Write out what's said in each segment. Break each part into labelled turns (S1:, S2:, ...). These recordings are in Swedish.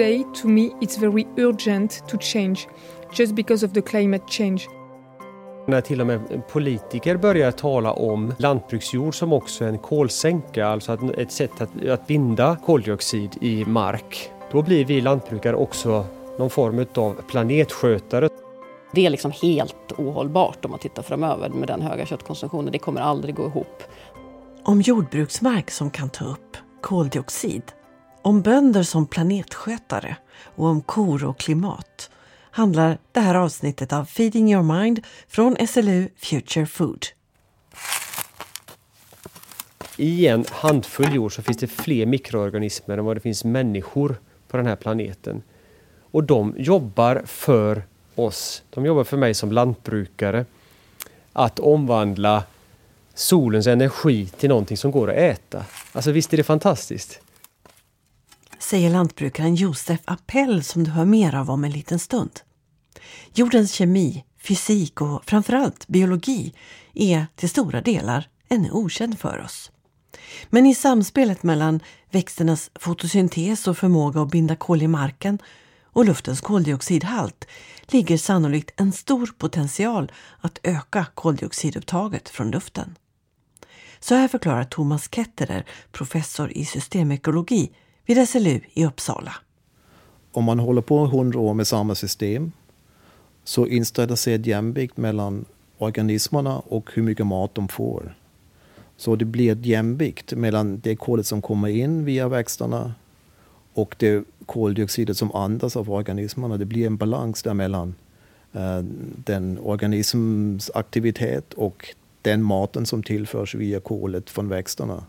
S1: today, to me, it's very urgent to change just because of the climate change.
S2: När till och med politiker börjar tala om lantbruksjord som också en kolsänka, alltså ett sätt att, att binda koldioxid i mark, då blir vi lantbrukare också någon form av planetskötare.
S3: Det är liksom helt ohållbart om man tittar framöver med den höga köttkonsumtionen. Det kommer aldrig gå ihop.
S4: Om jordbruksmark som kan ta upp koldioxid, om bönder som planetskötare och om kor och klimat handlar det här avsnittet av Feeding your mind från SLU Future Food.
S2: I en handfull jord så finns det fler mikroorganismer än vad det finns människor på den här planeten. Och de jobbar för oss. De jobbar för mig som lantbrukare. Att omvandla solens energi till någonting som går att äta. Alltså visst är det fantastiskt?
S4: Säger lantbrukaren Josef Appell som du hör mer av om en liten stund. Jordens kemi, fysik och framförallt biologi är till stora delar ännu okänd för oss. Men i samspelet mellan växternas fotosyntes och förmåga att binda kol i marken och luftens koldioxidhalt ligger sannolikt en stor potential att öka koldioxidupptaget från luften. Så här förklarar Thomas Ketterer, professor i systemekologi vid SLU i Uppsala.
S5: Om man håller på hundra år med samma system så inställer sig ett jämvikt mellan organismerna och hur mycket mat de får. Så det blir ett jämvikt mellan det kolet som kommer in via växterna och det koldioxidet som andas av organismerna. Det blir en balans däremellan. Eh, den organisms aktivitet och den maten som tillförs via kolet från växterna.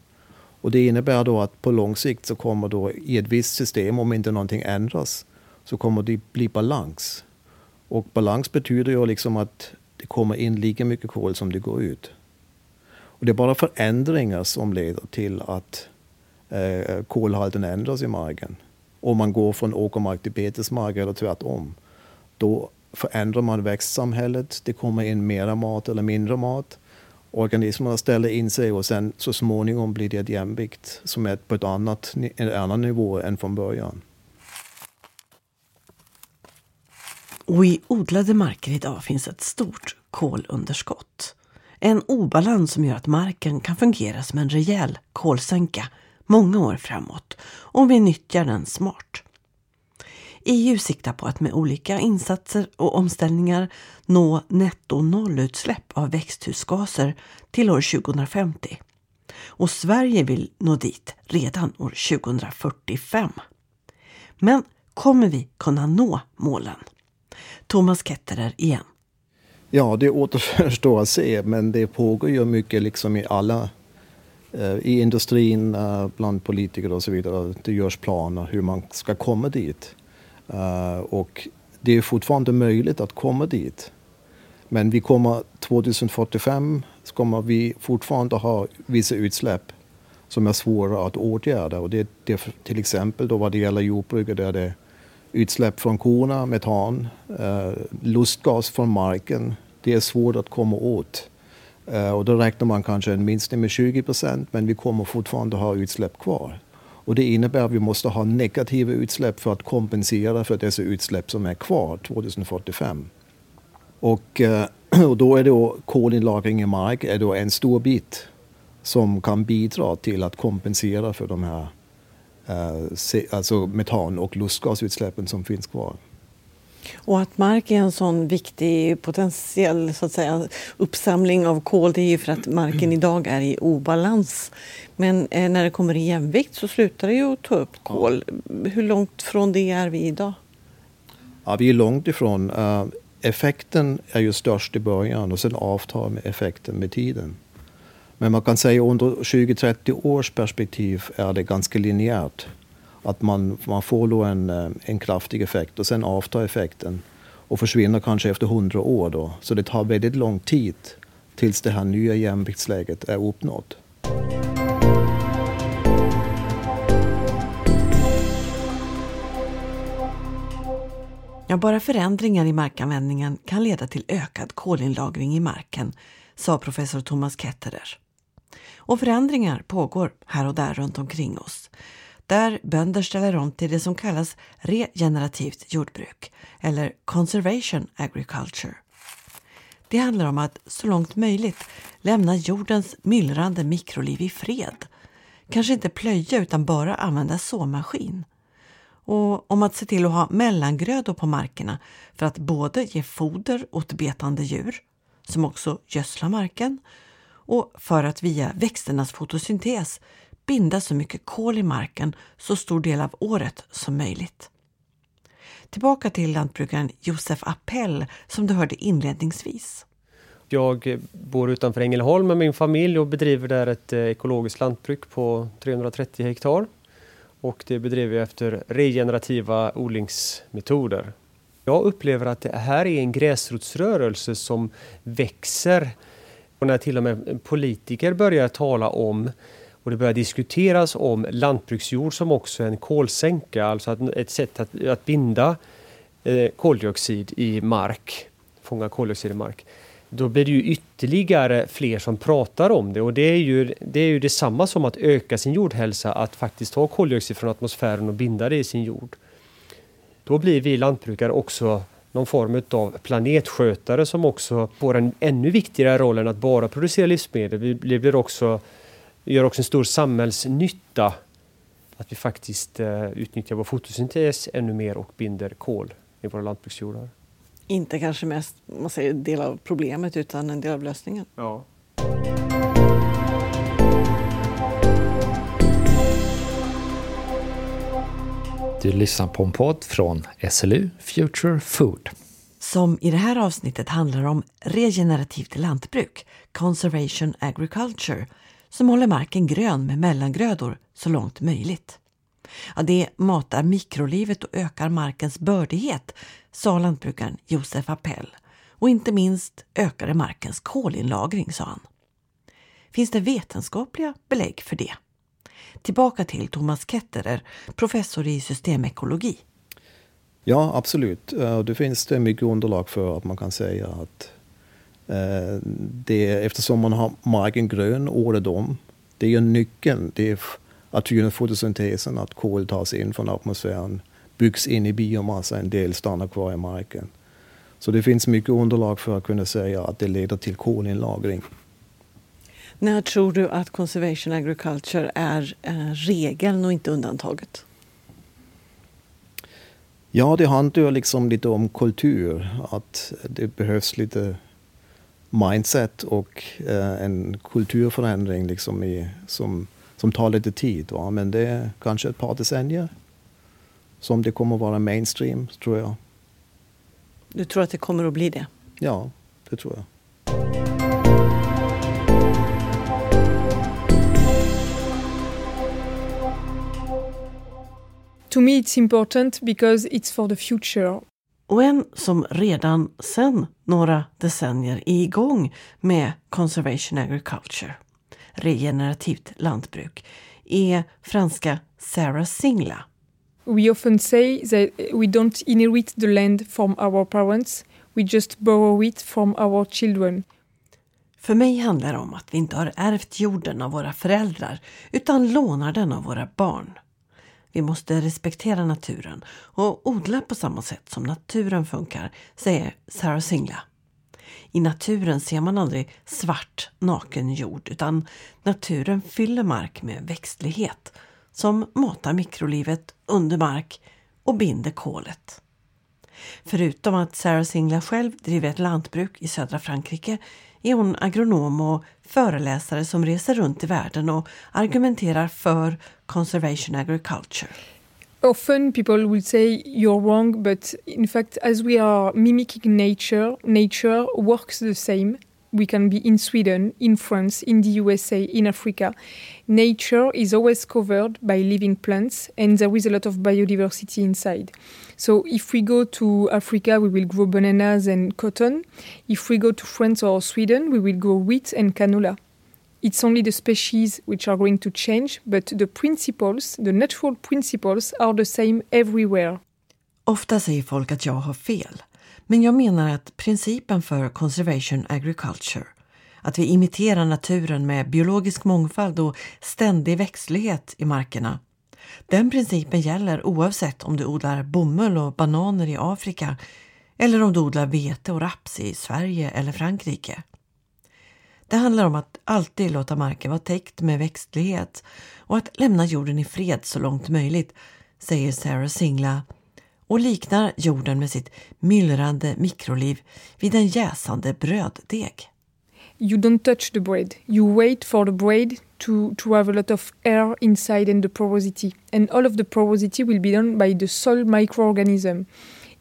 S5: Och det innebär då att på lång sikt så kommer då i ett visst system, om inte någonting ändras, så kommer det bli balans. Och balans betyder ju liksom att det kommer in lika mycket kol som det går ut. Och det är bara förändringar som leder till att eh, kolhalten ändras i marken. Om man går från åkermark till betesmark eller tvärtom. Då förändrar man växtsamhället, det kommer in mera mat eller mindre mat. Organismerna ställer in sig och sen så småningom blir det ett jämvikt som är på ett annat, en annan nivå än från början.
S4: Och i odlade marker idag finns ett stort kolunderskott. En obalans som gör att marken kan fungera som en rejäl kolsänka många år framåt om vi nyttjar den smart. EU siktar på att med olika insatser och omställningar nå netto nollutsläpp av växthusgaser till år 2050. Och Sverige vill nå dit redan år 2045. Men kommer vi kunna nå målen? Thomas Ketterer igen.
S5: Ja, det återstår att se, men det pågår ju mycket liksom i alla eh, i industrin, eh, bland politiker och så vidare. Det görs planer hur man ska komma dit. Eh, och det är fortfarande möjligt att komma dit. Men vi kommer 2045 kommer vi fortfarande ha vissa utsläpp som är svåra att åtgärda. Och det, det till exempel då vad det gäller jordbruket är det utsläpp från korna, metan, eh, lustgas från marken. Det är svårt att komma åt. Eh, och då räknar man kanske en minskning med 20 procent men vi kommer fortfarande ha utsläpp kvar. Och det innebär att vi måste ha negativa utsläpp för att kompensera för dessa utsläpp som är kvar 2045. Och, eh, och då är då kolinlagring i mark är då en stor bit som kan bidra till att kompensera för de här eh, alltså metan och lustgasutsläppen som finns kvar.
S4: Och att mark är en sån viktig potentiell så att säga, uppsamling av kol det är ju för att marken idag är i obalans. Men eh, när det kommer i jämvikt så slutar det ju att ta upp kol. Hur långt från det är vi idag?
S5: Ja, vi är långt ifrån. Uh, effekten är ju störst i början och sen avtar med effekten med tiden. Men man kan säga under 20-30 års perspektiv är det ganska linjärt. Att man, man får då en, eh, en kraftig effekt och sen avtar effekten och försvinner kanske efter 100 år. Då. Så det tar väldigt lång tid tills det här nya jämviktsläget är uppnått.
S4: Ja, bara förändringar i markanvändningen kan leda till ökad kolinlagring i marken, sa professor Thomas Ketterer. Och förändringar pågår här och där runt omkring oss där bönder ställer om till det som kallas regenerativt jordbruk eller conservation agriculture. Det handlar om att så långt möjligt lämna jordens myllrande mikroliv i fred. Kanske inte plöja utan bara använda såmaskin. Och om att se till att ha mellangrödor på markerna för att både ge foder åt betande djur, som också gödslar marken, och för att via växternas fotosyntes binda så mycket kol i marken så stor del av året som möjligt. Tillbaka till lantbrukaren Josef Appell som du hörde inledningsvis.
S2: Jag bor utanför Ängelholm med min familj och bedriver där ett eh, ekologiskt lantbruk på 330 hektar. Och det bedriver jag efter regenerativa odlingsmetoder. Jag upplever att det här är en gräsrotsrörelse som växer. Och när till och med politiker börjar tala om och det börjar diskuteras om lantbruksjord som också en kolsänka, alltså ett sätt att, att binda eh, koldioxid i mark, fånga koldioxid i mark. Då blir det ju ytterligare fler som pratar om det och det är ju, det är ju detsamma som att öka sin jordhälsa, att faktiskt ta koldioxid från atmosfären och binda det i sin jord. Då blir vi lantbrukare också någon form av planetskötare som också får en ännu viktigare roll än att bara producera livsmedel. Vi blir också gör också en stor samhällsnytta. Att vi faktiskt eh, utnyttjar vår fotosyntes ännu mer och binder kol i våra lantbruksjordar.
S4: Inte kanske mest man säger, del av problemet utan en del av lösningen.
S2: Ja.
S6: Du lyssnar på en podd från SLU Future Food.
S4: Som i det här avsnittet handlar om regenerativt lantbruk, Conservation Agriculture, som håller marken grön med mellangrödor så långt möjligt. Ja, det matar mikrolivet och ökar markens bördighet, sa lantbrukaren Josef Appell. Och inte minst ökar det markens kolinlagring, sa han. Finns det vetenskapliga belägg för det? Tillbaka till Thomas Ketterer, professor i systemekologi.
S5: Ja, absolut. Eh, det finns det mycket underlag för att man kan säga att det, eftersom man har marken grön året om. Det är ju nyckeln. Det är att genom fotosyntesen, att kol tas in från atmosfären, byggs in i biomassa, en del stannar kvar i marken. Så det finns mycket underlag för att kunna säga att det leder till kolinlagring.
S4: När tror du att conservation agriculture är regeln och inte undantaget?
S5: Ja, det handlar liksom lite om kultur. Att det behövs lite mindset och eh, en kulturförändring liksom i, som, som tar lite tid. Va? Men det är kanske ett par decennier som det kommer att vara mainstream, tror jag.
S4: Du tror att det kommer att bli det?
S5: Ja, det tror jag.
S1: To me it's important because it's for the future.
S4: Och en som redan sedan några decennier är igång med Conservation Agriculture, regenerativt lantbruk, är franska Sarah Singla.
S1: We often say that we don't inherit the land from our parents, we just borrow it from our children.
S4: För mig handlar det om att vi inte har ärvt jorden av våra föräldrar utan lånar den av våra barn. Vi måste respektera naturen och odla på samma sätt som naturen funkar, säger Sarah Singla. I naturen ser man aldrig svart, naken jord utan naturen fyller mark med växtlighet som matar mikrolivet under mark och binder kolet. Förutom att Sarah Singla själv driver ett lantbruk i södra Frankrike är hon agronom och föreläsare som reser runt i världen och argumenterar för conservation agriculture.
S1: Often people will say you're wrong, but in fact, as we are mimicking nature, nature works the same. We can be in Sweden, in France, in the USA, in Africa. Nature is always covered by living plants, and there is a lot of biodiversity inside. So if we go to Africa, we will grow bananas and cotton. If we go to France or Sweden, we will grow wheat and canola. It's only the species which are going to change, but the principles, the natural principles, are the same everywhere.
S4: Ofta säger folk att jag har fel. Men jag menar att principen för conservation agriculture, att vi imiterar naturen med biologisk mångfald och ständig växtlighet i markerna, Den principen gäller oavsett om du odlar bomull och bananer i Afrika eller om du odlar vete och raps i Sverige eller Frankrike. Det handlar om att alltid låta marken vara täckt med växtlighet och att lämna jorden i fred så långt möjligt, säger Sarah Singla och liknar jorden med sitt myllrande mikroliv vid en jäsande bröddeg.
S1: You don't touch the bread. You wait for the bread to, to have a lot of air inside and the porosity. And all of the porosity will be done by the soil microorganism.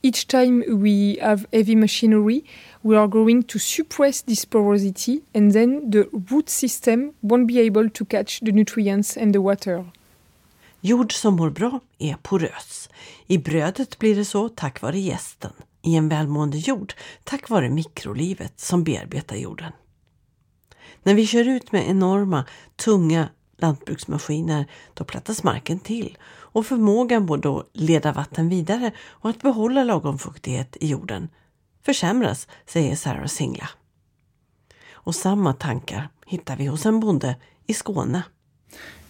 S1: Each time we have heavy machinery, we are going to suppress this porosity and then the root system won't be able to catch the nutrients and the water.
S4: Jord som mår bra är porös. I brödet blir det så tack vare gästen. I en välmående jord tack vare mikrolivet som bearbetar jorden. När vi kör ut med enorma, tunga lantbruksmaskiner då plattas marken till och förmågan både att leda vatten vidare och att behålla lagom fuktighet i jorden försämras, säger Sarah Singla. Och samma tankar hittar vi hos en bonde i Skåne.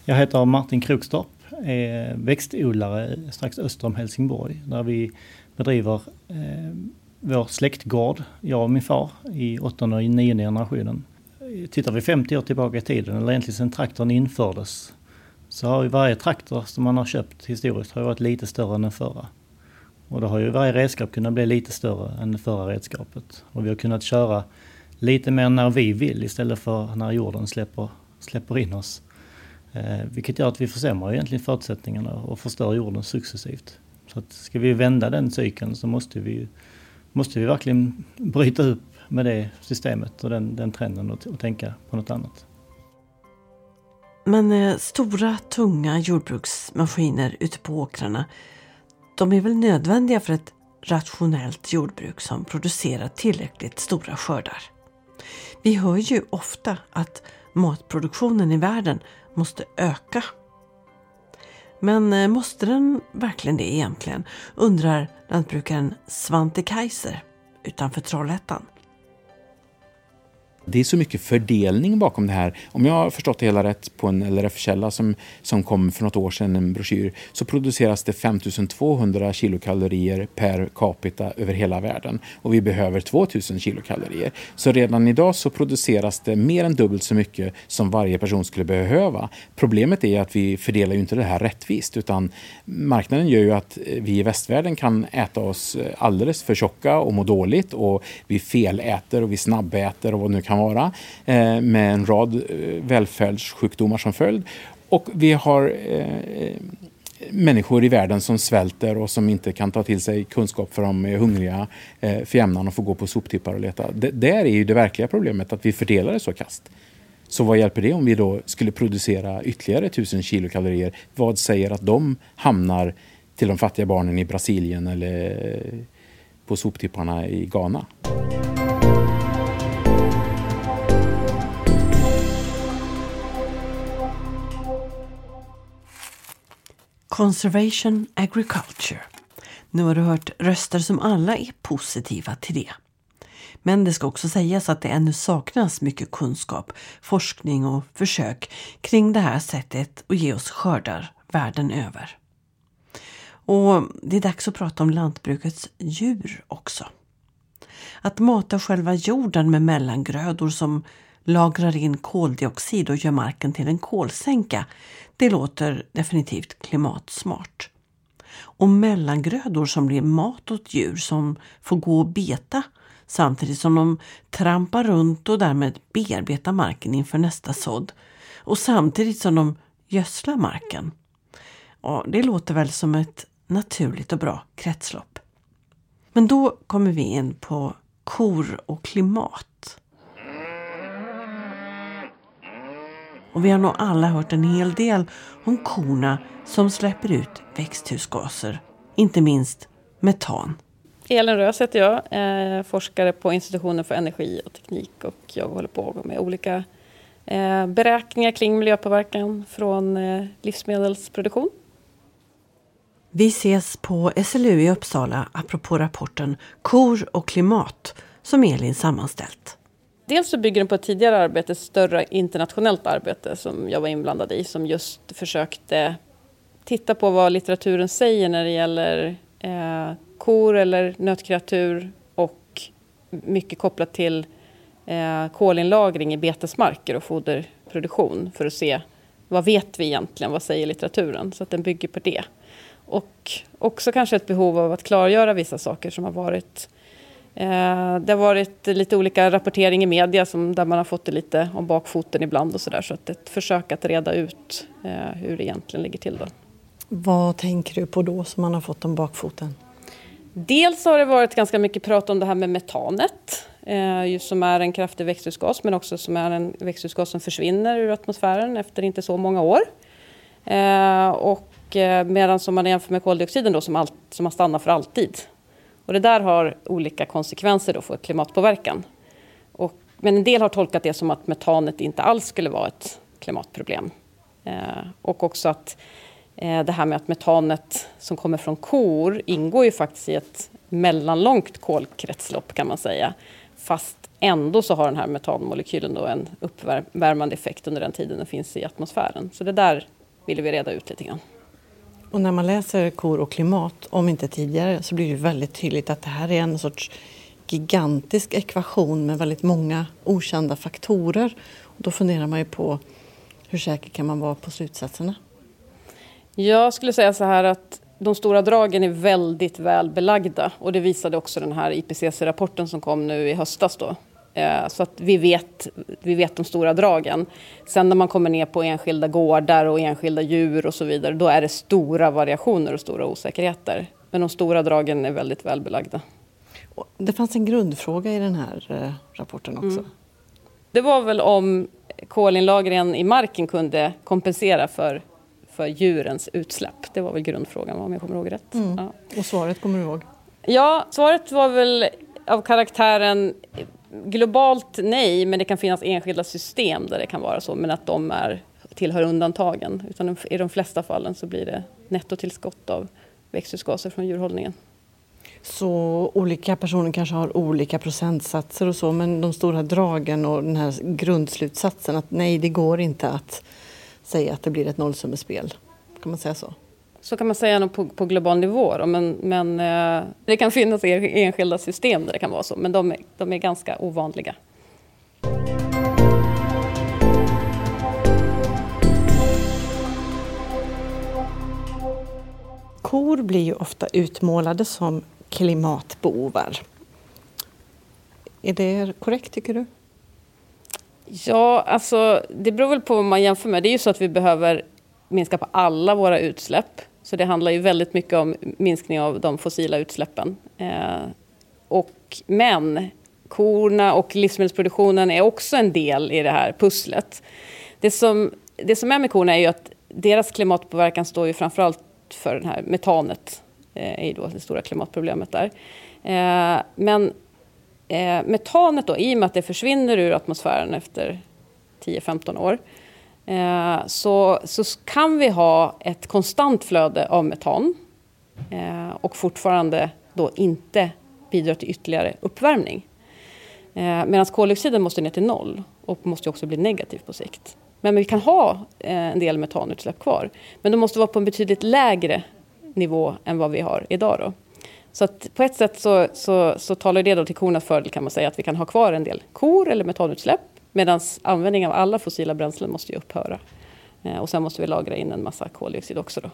S7: Jag heter Martin Krokstorp, är växtodlare strax öster om Helsingborg där vi bedriver eh, vår släktgård, jag och min far, i åttonde och nionde generationen. Tittar vi 50 år tillbaka i tiden, eller egentligen sedan traktorn infördes, så har ju varje traktor som man har köpt historiskt har varit lite större än den förra. Och då har ju varje redskap kunnat bli lite större än det förra redskapet. Och vi har kunnat köra lite mer när vi vill istället för när jorden släpper, släpper in oss. Eh, vilket gör att vi försämrar egentligen förutsättningarna och förstör jorden successivt. Så att ska vi vända den cykeln så måste vi, måste vi verkligen bryta upp med det systemet och den, den trenden och, och tänka på något annat.
S4: Men eh, stora, tunga jordbruksmaskiner ute på åkrarna, de är väl nödvändiga för ett rationellt jordbruk som producerar tillräckligt stora skördar. Vi hör ju ofta att matproduktionen i världen måste öka. Men eh, måste den verkligen det egentligen? undrar lantbrukaren Svante Kaiser utanför Trollhättan.
S8: Det är så mycket fördelning bakom det här. Om jag har förstått det hela rätt på en LRF-källa som, som kom för något år sedan, en broschyr, så produceras det 5200 kilokalorier per capita över hela världen. Och vi behöver 2000 kilokalorier. Så redan idag så produceras det mer än dubbelt så mycket som varje person skulle behöva. Problemet är att vi fördelar ju inte det här rättvist, utan marknaden gör ju att eh, vi i västvärlden kan äta oss eh, alldeles för tjocka och må dåligt och vi feläter och vi snabbäter och vad nu kan vara eh, med en rad eh, välfärdssjukdomar som följd. Och vi har eh, människor i världen som svälter och som inte kan ta till sig kunskap för de är hungriga eh, för jämnan och får gå på soptippar och leta. D där är ju det verkliga problemet, att vi fördelar det så kast. Så vad hjälper det om vi då skulle producera ytterligare 1000 kilokalorier? Vad säger att de hamnar till de fattiga barnen i Brasilien eller på soptipparna i Ghana?
S4: Conservation Agriculture. Nu har du hört röster som alla är positiva till det. Men det ska också sägas att det ännu saknas mycket kunskap, forskning och försök kring det här sättet att ge oss skördar världen över. Och det är dags att prata om lantbrukets djur också. Att mata själva jorden med mellangrödor som lagrar in koldioxid och gör marken till en kolsänka, det låter definitivt klimatsmart. Och mellangrödor som blir mat åt djur som får gå och beta samtidigt som de trampar runt och därmed bearbetar marken inför nästa sådd och samtidigt som de gödslar marken. Ja, det låter väl som ett naturligt och bra kretslopp. Men då kommer vi in på kor och klimat. Och vi har nog alla hört en hel del om korna som släpper ut växthusgaser, inte minst metan.
S3: Elin Rös heter jag, eh, forskare på institutionen för energi och teknik och jag håller på med olika eh, beräkningar kring miljöpåverkan från eh, livsmedelsproduktion.
S4: Vi ses på SLU i Uppsala apropå rapporten Kor och klimat som Elin sammanställt.
S3: Dels så bygger den på ett tidigare arbete, ett större internationellt arbete som jag var inblandad i som just försökte titta på vad litteraturen säger när det gäller eh, kor eller nötkreatur och mycket kopplat till eh, kolinlagring i betesmarker och foderproduktion för att se vad vet vi egentligen, vad säger litteraturen? Så att den bygger på det. Och också kanske ett behov av att klargöra vissa saker som har varit eh, det har varit lite olika rapportering i media som, där man har fått det lite om bakfoten ibland och sådär. Så att ett försök att reda ut eh, hur det egentligen ligger till. Då.
S9: Vad tänker du på då som man har fått om bakfoten?
S3: Dels har det varit ganska mycket prat om det här med metanet. Eh, som är en kraftig växthusgas men också som är en växthusgas som försvinner ur atmosfären efter inte så många år. Eh, och eh, medan som man jämför med koldioxiden då som, allt, som har stannat för alltid. Och det där har olika konsekvenser då för klimatpåverkan. Och, men en del har tolkat det som att metanet inte alls skulle vara ett klimatproblem. Eh, och också att eh, det här med att metanet som kommer från kor ingår ju faktiskt i ett mellanlångt kolkretslopp kan man säga. Fast ändå så har den här metanmolekylen då en uppvärmande effekt under den tiden den finns i atmosfären. Så det där ville vi reda ut lite grann.
S9: Och när man läser kor och klimat, om inte tidigare, så blir det väldigt tydligt att det här är en sorts gigantisk ekvation med väldigt många okända faktorer. Och då funderar man ju på hur säker kan man vara på slutsatserna?
S3: Jag skulle säga så här att de stora dragen är väldigt väl belagda och det visade också den här IPCC-rapporten som kom nu i höstas. Då. Eh, så att vi vet, vi vet de stora dragen. Sen när man kommer ner på enskilda gårdar och enskilda djur och så vidare, då är det stora variationer och stora osäkerheter. Men de stora dragen är väldigt väl belagda.
S9: Det fanns en grundfråga i den här eh, rapporten också. Mm.
S3: Det var väl om kolinlagringen i marken kunde kompensera för för djurens utsläpp. Det var väl grundfrågan om jag kommer ihåg rätt.
S9: Mm. Ja. Och svaret kommer du ihåg?
S3: Ja, svaret var väl av karaktären globalt nej, men det kan finnas enskilda system där det kan vara så, men att de är, tillhör undantagen. Utan i de flesta fallen så blir det nettotillskott av växthusgaser från djurhållningen.
S9: Så olika personer kanske har olika procentsatser och så, men de stora dragen och den här grundslutsatsen att nej, det går inte att säga att det blir ett nollsummespel. Kan man säga så?
S3: Så kan man säga på, på global nivå. Då, men, men eh, det kan finnas enskilda system där det kan vara så, men de, de är ganska ovanliga.
S9: Kor blir ju ofta utmålade som klimatbovar. Är det korrekt tycker du?
S3: Ja, alltså det beror väl på vad man jämför med. Det är ju så att vi behöver minska på alla våra utsläpp. Så det handlar ju väldigt mycket om minskning av de fossila utsläppen. Eh, och, men korna och livsmedelsproduktionen är också en del i det här pusslet. Det som, det som är med korna är ju att deras klimatpåverkan står ju framförallt för det här metanet. Eh, är ju då det stora klimatproblemet där. Eh, men Eh, metanet då, i och med att det försvinner ur atmosfären efter 10-15 år, eh, Eh, så, så kan vi ha ett konstant flöde av metan eh, och fortfarande då inte bidra till ytterligare uppvärmning. Eh, Medan koldioxiden måste ner till noll och måste också bli negativ på sikt. Men vi kan ha eh, en del metanutsläpp kvar. Men de måste vara på en betydligt lägre nivå än vad vi har idag. Då. Så att på ett sätt så, så, så talar det då till kornas fördel kan man säga att vi kan ha kvar en del kor eller metanutsläpp medan användningen av alla fossila bränslen måste ju upphöra. Eh, och sen måste vi lagra in en massa koldioxid också. Då.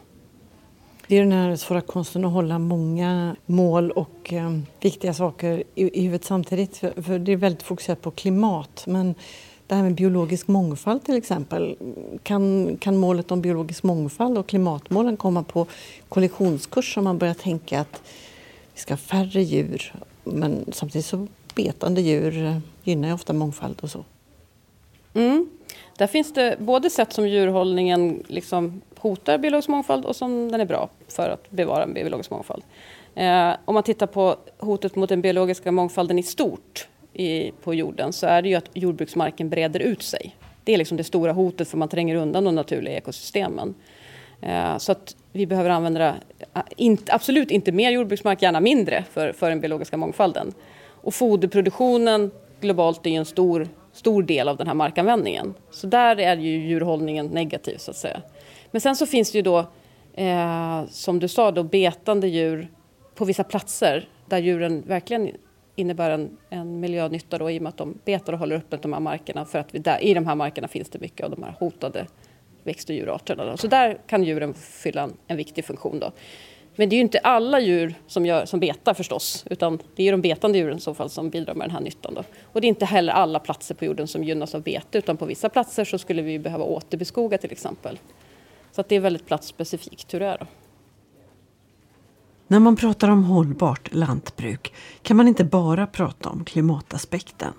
S9: Det är den här svåra konsten att hålla många mål och eh, viktiga saker i, i huvudet samtidigt. För, för, det är väldigt fokuserat på klimat. Men det här med biologisk mångfald till exempel. Kan, kan målet om biologisk mångfald och klimatmålen komma på kollisionskurs om man börjar tänka att vi ska ha färre djur. Men samtidigt så betande djur gynnar ju ofta mångfald och så.
S3: Mm. Där finns det både sätt som djurhållningen liksom hotar biologisk mångfald och som den är bra för att bevara en biologisk mångfald. Eh, om man tittar på hotet mot den biologiska mångfalden i stort i, på jorden så är det ju att jordbruksmarken breder ut sig. Det är liksom det stora hotet för man tränger undan de naturliga ekosystemen. Eh, så att vi behöver använda eh, inte, absolut inte mer jordbruksmark, gärna mindre för, för den biologiska mångfalden. Och foderproduktionen globalt är ju en stor, stor del av den här markanvändningen. Så där är ju djurhållningen negativ så att säga. Men sen så finns det ju då eh, som du sa, då, betande djur på vissa platser där djuren verkligen innebär en, en miljönytta då, i och med att de betar och håller öppet de här markerna för att vi där, i de här markerna finns det mycket av de här hotade växt och djurarterna. Då. Så där kan djuren fylla en, en viktig funktion. Då. Men det är ju inte alla djur som, gör, som betar förstås, utan det är de betande djuren i så fall som bidrar med den här nyttan. Då. Och det är inte heller alla platser på jorden som gynnas av bete, utan på vissa platser så skulle vi behöva återbeskoga till exempel. Så att det är väldigt platsspecifikt hur det är. Då.
S4: När man pratar om hållbart lantbruk kan man inte bara prata om klimataspekten.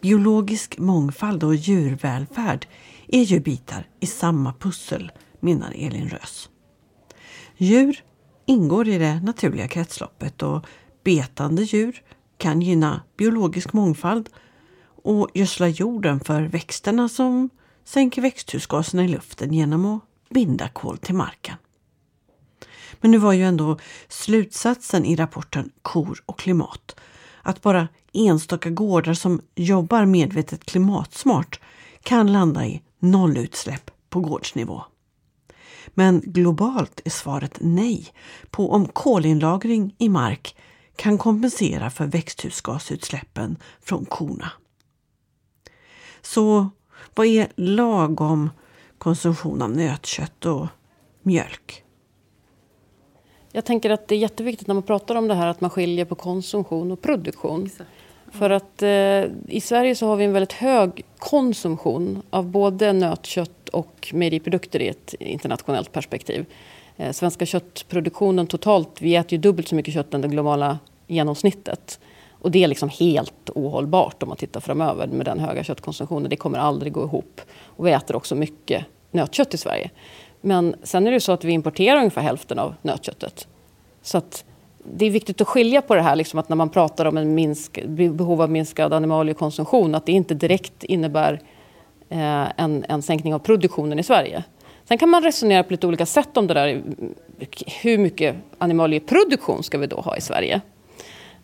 S4: Biologisk mångfald och djurvälfärd är ju bitar i samma pussel, menar Elin Rös. Djur ingår i det naturliga kretsloppet och betande djur kan gynna biologisk mångfald och gödsla jorden för växterna som sänker växthusgaserna i luften genom att binda kol till marken. Men nu var ju ändå slutsatsen i rapporten Kor och klimat att bara enstaka gårdar som jobbar medvetet klimatsmart kan landa i nollutsläpp på gårdsnivå. Men globalt är svaret nej på om kolinlagring i mark kan kompensera för växthusgasutsläppen från korna. Så vad är lagom konsumtion av nötkött och mjölk?
S3: Jag tänker att det är jätteviktigt när man pratar om det här att man skiljer på konsumtion och produktion. Exakt. För att eh, i Sverige så har vi en väldigt hög konsumtion av både nötkött och mejeriprodukter i ett internationellt perspektiv. Eh, svenska köttproduktionen totalt, vi äter ju dubbelt så mycket kött än det globala genomsnittet. Och det är liksom helt ohållbart om man tittar framöver med den höga köttkonsumtionen. Det kommer aldrig gå ihop. Och vi äter också mycket nötkött i Sverige. Men sen är det så att vi importerar ungefär hälften av nötköttet. Så att det är viktigt att skilja på det här, liksom att när man pratar om en minsk, behov av minskad animaliekonsumtion, att det inte direkt innebär eh, en, en sänkning av produktionen i Sverige. Sen kan man resonera på lite olika sätt om det där. Hur mycket animalieproduktion ska vi då ha i Sverige?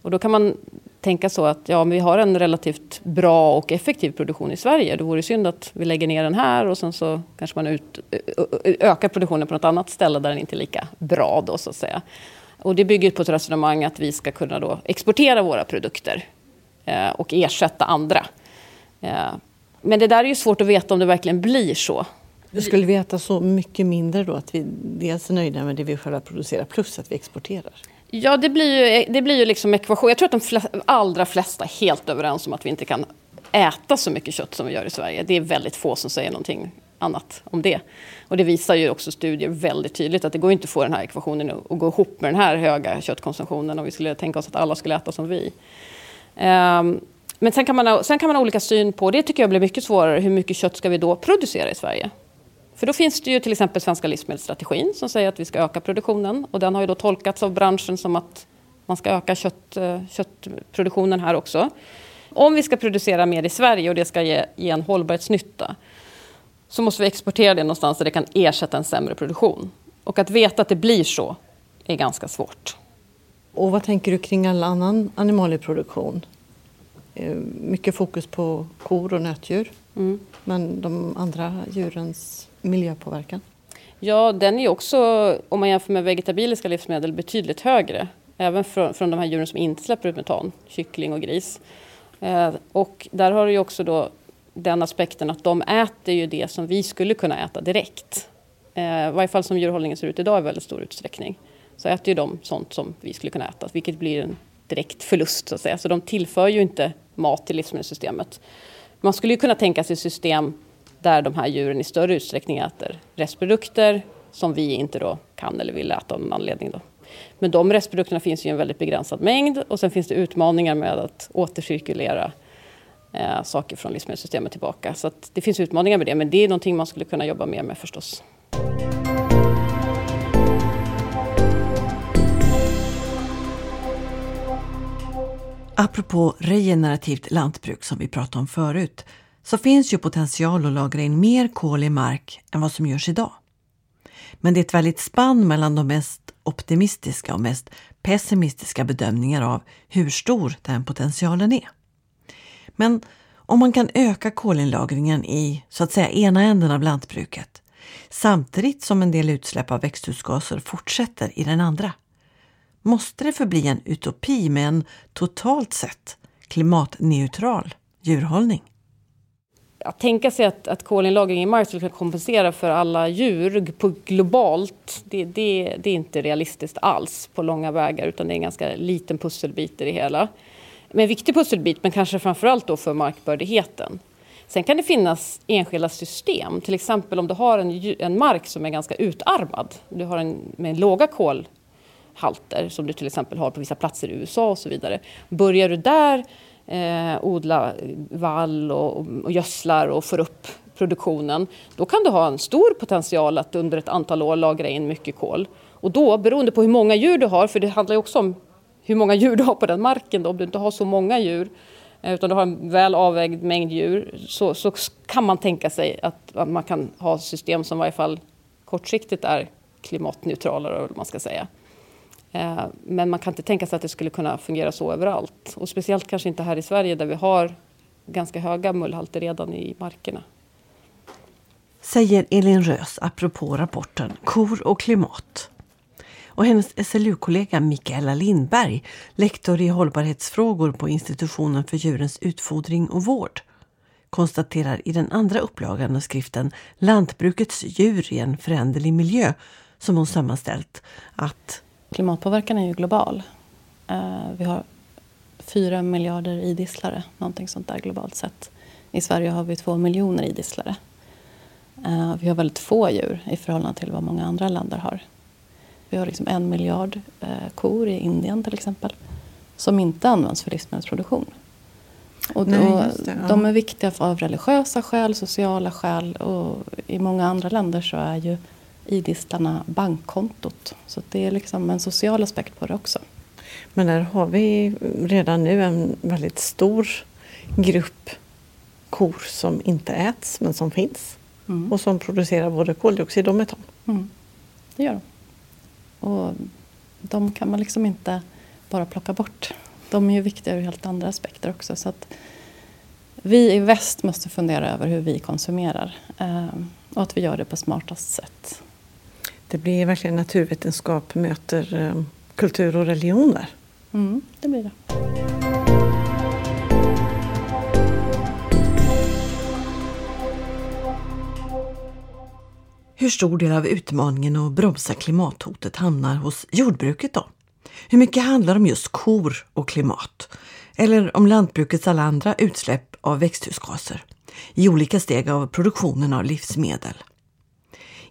S3: Och då kan man tänka så att ja, vi har en relativt bra och effektiv produktion i Sverige. Det vore synd att vi lägger ner den här och sen så kanske man ut, ökar produktionen på något annat ställe där den inte är lika bra. Då, så att säga. Och det bygger på ett resonemang att vi ska kunna då exportera våra produkter eh, och ersätta andra. Eh, men det där är ju svårt att veta om det verkligen blir så.
S9: Du skulle vi äta så mycket mindre då att vi dels är nöjda med det vi själva producerar plus att vi exporterar?
S3: Ja, det blir ju, det blir ju liksom ekvation. Jag tror att de flesta, allra flesta är helt överens om att vi inte kan äta så mycket kött som vi gör i Sverige. Det är väldigt få som säger någonting annat om det. Och det visar ju också studier väldigt tydligt att det går inte att få den här ekvationen att gå ihop med den här höga köttkonsumtionen om vi skulle tänka oss att alla skulle äta som vi. Um, men sen kan, man ha, sen kan man ha olika syn på, det tycker jag blir mycket svårare, hur mycket kött ska vi då producera i Sverige? För då finns det ju till exempel svenska livsmedelsstrategin som säger att vi ska öka produktionen och den har ju då tolkats av branschen som att man ska öka kött, eh, köttproduktionen här också. Om vi ska producera mer i Sverige och det ska ge, ge en hållbarhetsnytta så måste vi exportera det någonstans där det kan ersätta en sämre produktion. Och att veta att det blir så är ganska svårt.
S9: Och vad tänker du kring all annan animalieproduktion? Eh, mycket fokus på kor och nötdjur. Mm. Men de andra djurens miljöpåverkan?
S3: Ja, den är också, om man jämför med vegetabiliska livsmedel, betydligt högre. Även från, från de här djuren som inte släpper ut metan, kyckling och gris. Eh, och där har du också då den aspekten att de äter ju det som vi skulle kunna äta direkt. Eh, I varje fall som djurhållningen ser ut idag i väldigt stor utsträckning. Så äter ju de sånt som vi skulle kunna äta, vilket blir en direkt förlust så att säga. Så de tillför ju inte mat till livsmedelssystemet. Man skulle ju kunna tänka sig system där de här djuren i större utsträckning äter restprodukter som vi inte då kan eller vill äta av någon anledning. Då. Men de restprodukterna finns ju i en väldigt begränsad mängd och sen finns det utmaningar med att återcirkulera eh, saker från livsmedelssystemet tillbaka. Så det finns utmaningar med det, men det är någonting man skulle kunna jobba mer med förstås.
S4: Apropå regenerativt lantbruk som vi pratade om förut så finns ju potential att lagra in mer kol i mark än vad som görs idag. Men det är ett väldigt spann mellan de mest optimistiska och mest pessimistiska bedömningar av hur stor den potentialen är. Men om man kan öka kolinlagringen i så att säga ena änden av lantbruket samtidigt som en del utsläpp av växthusgaser fortsätter i den andra. Måste det förbli en utopi med en totalt sett klimatneutral djurhållning?
S3: Att tänka sig att, att kolinlagring i mark skulle kunna kompensera för alla djur på globalt, det, det, det, är inte realistiskt alls på långa vägar utan det är en ganska liten pusselbit i det hela. Med en viktig pusselbit, men kanske framförallt då för markbördigheten. Sen kan det finnas enskilda system, till exempel om du har en, en mark som är ganska utarmad, du har en med låga kolhalter som du till exempel har på vissa platser i USA och så vidare. Börjar du där eh, odla vall och, och gödslar och får upp produktionen, då kan du ha en stor potential att under ett antal år lagra in mycket kol. Och då, beroende på hur många djur du har, för det handlar ju också om hur många djur du har på den marken, då, om du inte har så många djur, eh, utan du har en väl avvägd mängd djur, så, så kan man tänka sig att, att man kan ha system som i varje fall kortsiktigt är klimatneutrala, eller man ska säga. Eh, men man kan inte tänka sig att det skulle kunna fungera så överallt. Och speciellt kanske inte här i Sverige där vi har ganska höga mullhalter redan i markerna.
S4: Säger Elin Rös apropå rapporten Kor och klimat. Och hennes SLU-kollega Mikaela Lindberg, lektor i hållbarhetsfrågor på institutionen för djurens utfodring och vård, konstaterar i den andra upplagan av skriften Lantbrukets djur i en föränderlig miljö som hon sammanställt att
S10: klimatpåverkan är ju global. Eh, vi har fyra miljarder idisslare, någonting sånt där globalt sett. I Sverige har vi två miljoner idisslare. Eh, vi har väldigt få djur i förhållande till vad många andra länder har. Vi har liksom en miljard eh, kor i Indien till exempel som inte används för livsmedelsproduktion. Och då, Nej, det, ja. De är viktiga av religiösa skäl, sociala skäl och i många andra länder så är ju idisslarna bankkontot. Så det är liksom en social aspekt på det också.
S9: Men där har vi redan nu en väldigt stor grupp kor som inte äts men som finns. Mm. Och som producerar både koldioxid och metan. Mm.
S10: Det gör de. Och de kan man liksom inte bara plocka bort. De är ju viktiga ur helt andra aspekter också. Så att vi i väst måste fundera över hur vi konsumerar. Eh, och att vi gör det på smartast sätt.
S9: Det blir verkligen naturvetenskap möter eh, kultur och religioner.
S10: Mm, det blir det.
S4: Hur stor del av utmaningen att bromsa klimathotet hamnar hos jordbruket då? Hur mycket handlar om just kor och klimat? Eller om lantbrukets alla andra utsläpp av växthusgaser i olika steg av produktionen av livsmedel?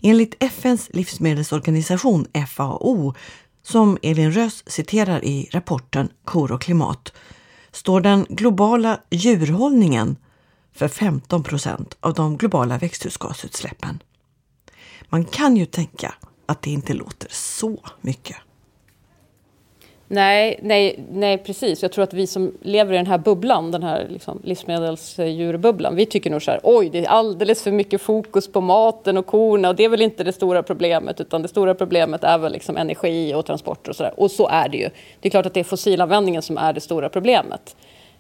S4: Enligt FNs livsmedelsorganisation FAO, som Elin Rös citerar i rapporten Kor och klimat, står den globala djurhållningen för 15 procent av de globala växthusgasutsläppen. Man kan ju tänka att det inte låter så mycket.
S3: Nej, nej, nej, precis. Jag tror att vi som lever i den här bubblan, den här liksom livsmedelsdjurbubblan, vi tycker nog så här, oj, det är alldeles för mycket fokus på maten och korna och det är väl inte det stora problemet, utan det stora problemet är väl liksom energi och transporter och så där. Och så är det ju. Det är klart att det är fossilanvändningen som är det stora problemet.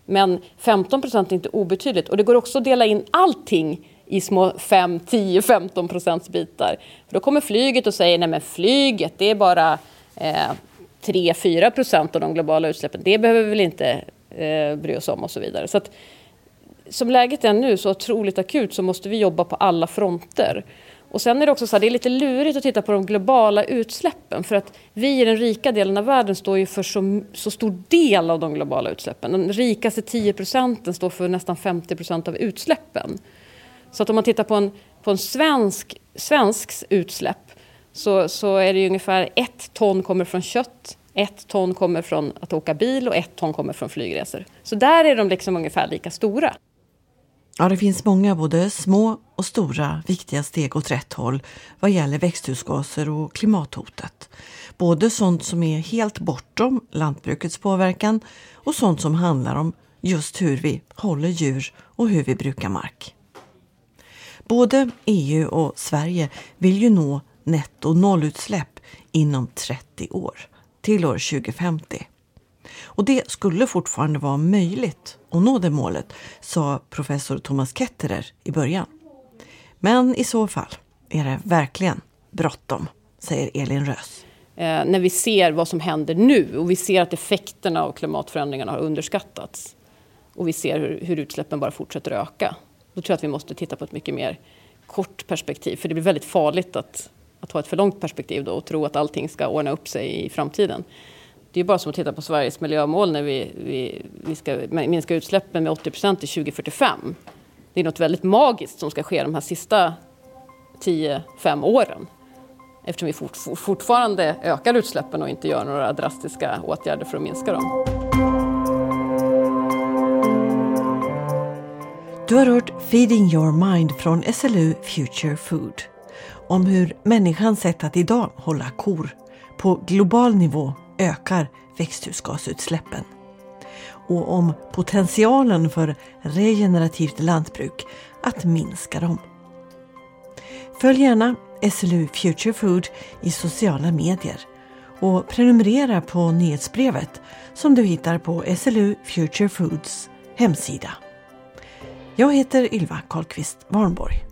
S3: Men 15 procent är inte obetydligt och det går också att dela in allting i små 5, 10, 15 procents bitar. För då kommer flyget och säger, nej men flyget, det är bara eh, 3-4 procent av de globala utsläppen. Det behöver vi väl inte eh, bry oss om och så vidare. Så att, som läget är nu, så otroligt akut, så måste vi jobba på alla fronter. Och sen är det också så här, det är lite lurigt att titta på de globala utsläppen för att vi i den rika delen av världen står ju för så, så stor del av de globala utsläppen. De rikaste 10 procenten står för nästan 50 procent av utsläppen. Så att om man tittar på en, på en svensk, svensks utsläpp så, så är det ungefär ett ton kommer från kött, ett ton kommer från att åka bil och ett ton kommer från flygresor. Så där är de liksom ungefär lika stora.
S4: Ja, det finns många både små och stora viktiga steg åt rätt håll vad gäller växthusgaser och klimathotet. Både sånt som är helt bortom lantbrukets påverkan och sånt som handlar om just hur vi håller djur och hur vi brukar mark. Både EU och Sverige vill ju nå netto nollutsläpp inom 30 år, till år 2050. Och det skulle fortfarande vara möjligt att nå det målet, sa professor Thomas Ketterer i början. Men i så fall, är det verkligen bråttom, säger Elin Rös.
S3: Eh, när vi ser vad som händer nu och vi ser att effekterna av klimatförändringarna har underskattats och vi ser hur, hur utsläppen bara fortsätter öka. Då tror jag att vi måste titta på ett mycket mer kort perspektiv. För det blir väldigt farligt att, att ha ett för långt perspektiv då och tro att allting ska ordna upp sig i framtiden. Det är bara som att titta på Sveriges miljömål när vi, vi, vi ska minska utsläppen med 80 procent till 2045. Det är något väldigt magiskt som ska ske de här sista 10-5 åren. Eftersom vi fort, fortfarande ökar utsläppen och inte gör några drastiska åtgärder för att minska dem.
S4: Du har hört Feeding your mind från SLU Future Food om hur människans sätt att idag hålla kor på global nivå ökar växthusgasutsläppen och om potentialen för regenerativt lantbruk att minska dem. Följ gärna SLU Future Food i sociala medier och prenumerera på nyhetsbrevet som du hittar på SLU Future Foods hemsida. Jag heter Ylva Karlqvist Warnborg.